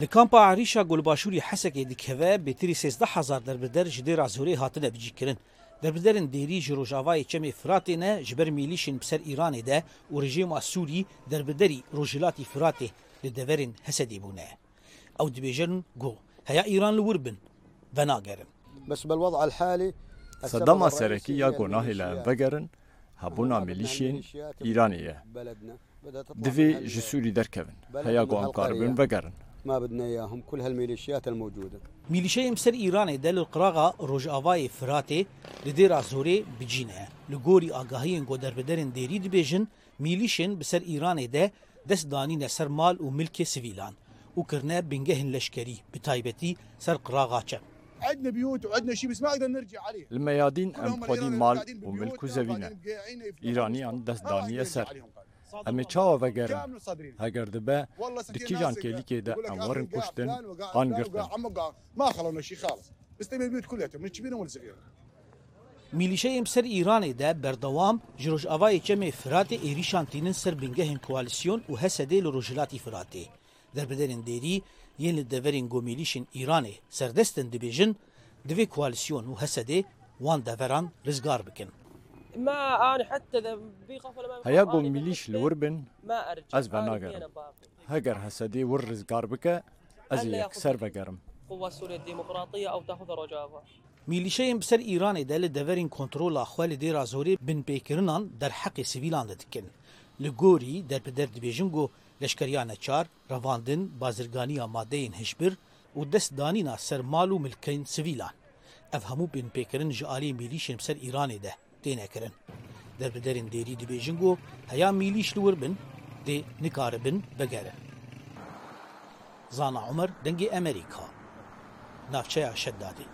Li kampa Arîşa Gulbaşûrê Hesekê dikeve bêtirî sêzde hezar derbider ji dêra zorê hatine bicîkirin. Derbiderên dêrî ji Rojavayê Çemê Firatê ne ji ber mîlîşên bi ser İranê de û rejîma Sûrî derbiderî Rojilatî Firatê li deverên Hesedê bûne. Ew dibêjerin got heya İran li wir bin venagerin. Sedama serekî ya gonahê li vegerin hebûna mîlîşên İranê ye. Divê ji Sûrî derkevin heya got em karibin vegerin. ما بدنا اياهم كل هالميليشيات الموجوده ميليشيا مسر ايران دل القراغه روج افاي فراتي لدير ازوري بجينه لغوري اغاهين غودر بدرن ديري بيجن ميليشن بسر ايران ده دس دانين نسر مال و ملك سيفيلان وكرنا بنجهن لشكري بتايبتي سر قراغه چه عندنا بيوت وعندنا شيء بس ما اقدر نرجع عليه الميادين ام قديم مال وملك زوينه ايرانيان دس داني سر ئەمێ چاوە بەگەرە هەگەر دەبە دکیژان کێلیکێدا ئەمەڕن کوشتن ئانگرتن ماخەڵەشی خاڵ بستێ بێت کولێتە من چ بینەوە زگەر. میلیشەیم سەر ئیرانێدا بەردەوام ژۆژئاوای چەمێ فراتێ عێریشانتینن سەر بنگەهێن کوالسیۆن و هەسەدەی لە ڕۆژلاتی فراتێ دەربدەرێن دێری یەن لە دەڤەرین گۆمیلیشن ئیرانێ سەردەستن دەبێژن دوێ کوالسیۆن و هەسەدێ وان دەڤەران ڕزگار بکەن. ما انا حتى اذا بي قفله هياقو ميليش الوربن ما ارجع ازبع ناقر هقر هسدي ورز قاربك ازيك سربا قرم قوة سوريا الديمقراطية او تاخذ رجافة میلیشەیان بسەر ئیرانی دا لە دەڤەرین کۆنتترۆلا خوێ لە دێرا زۆری بنپێکردنان دەرحەقی سیویلان دەدکن لە گۆری دەرپدەر دەبێژن گۆ لەشکریانە چار ڕەواندن بازرگانی ئامادەین هشبر و دەستدانینا سەرمال و ملکەین سویلان ئەف هەموو بنپێکردن ژ عالی میلیشن سەر ئیرانێ دە تێنەکردن دەربدەرین دێری دەبێژنگ و هەیە میلیش لور بن دێ نکاربن بەگەرە زانا عمر دەنگی ئەمریکا ناوچەیە شەددادی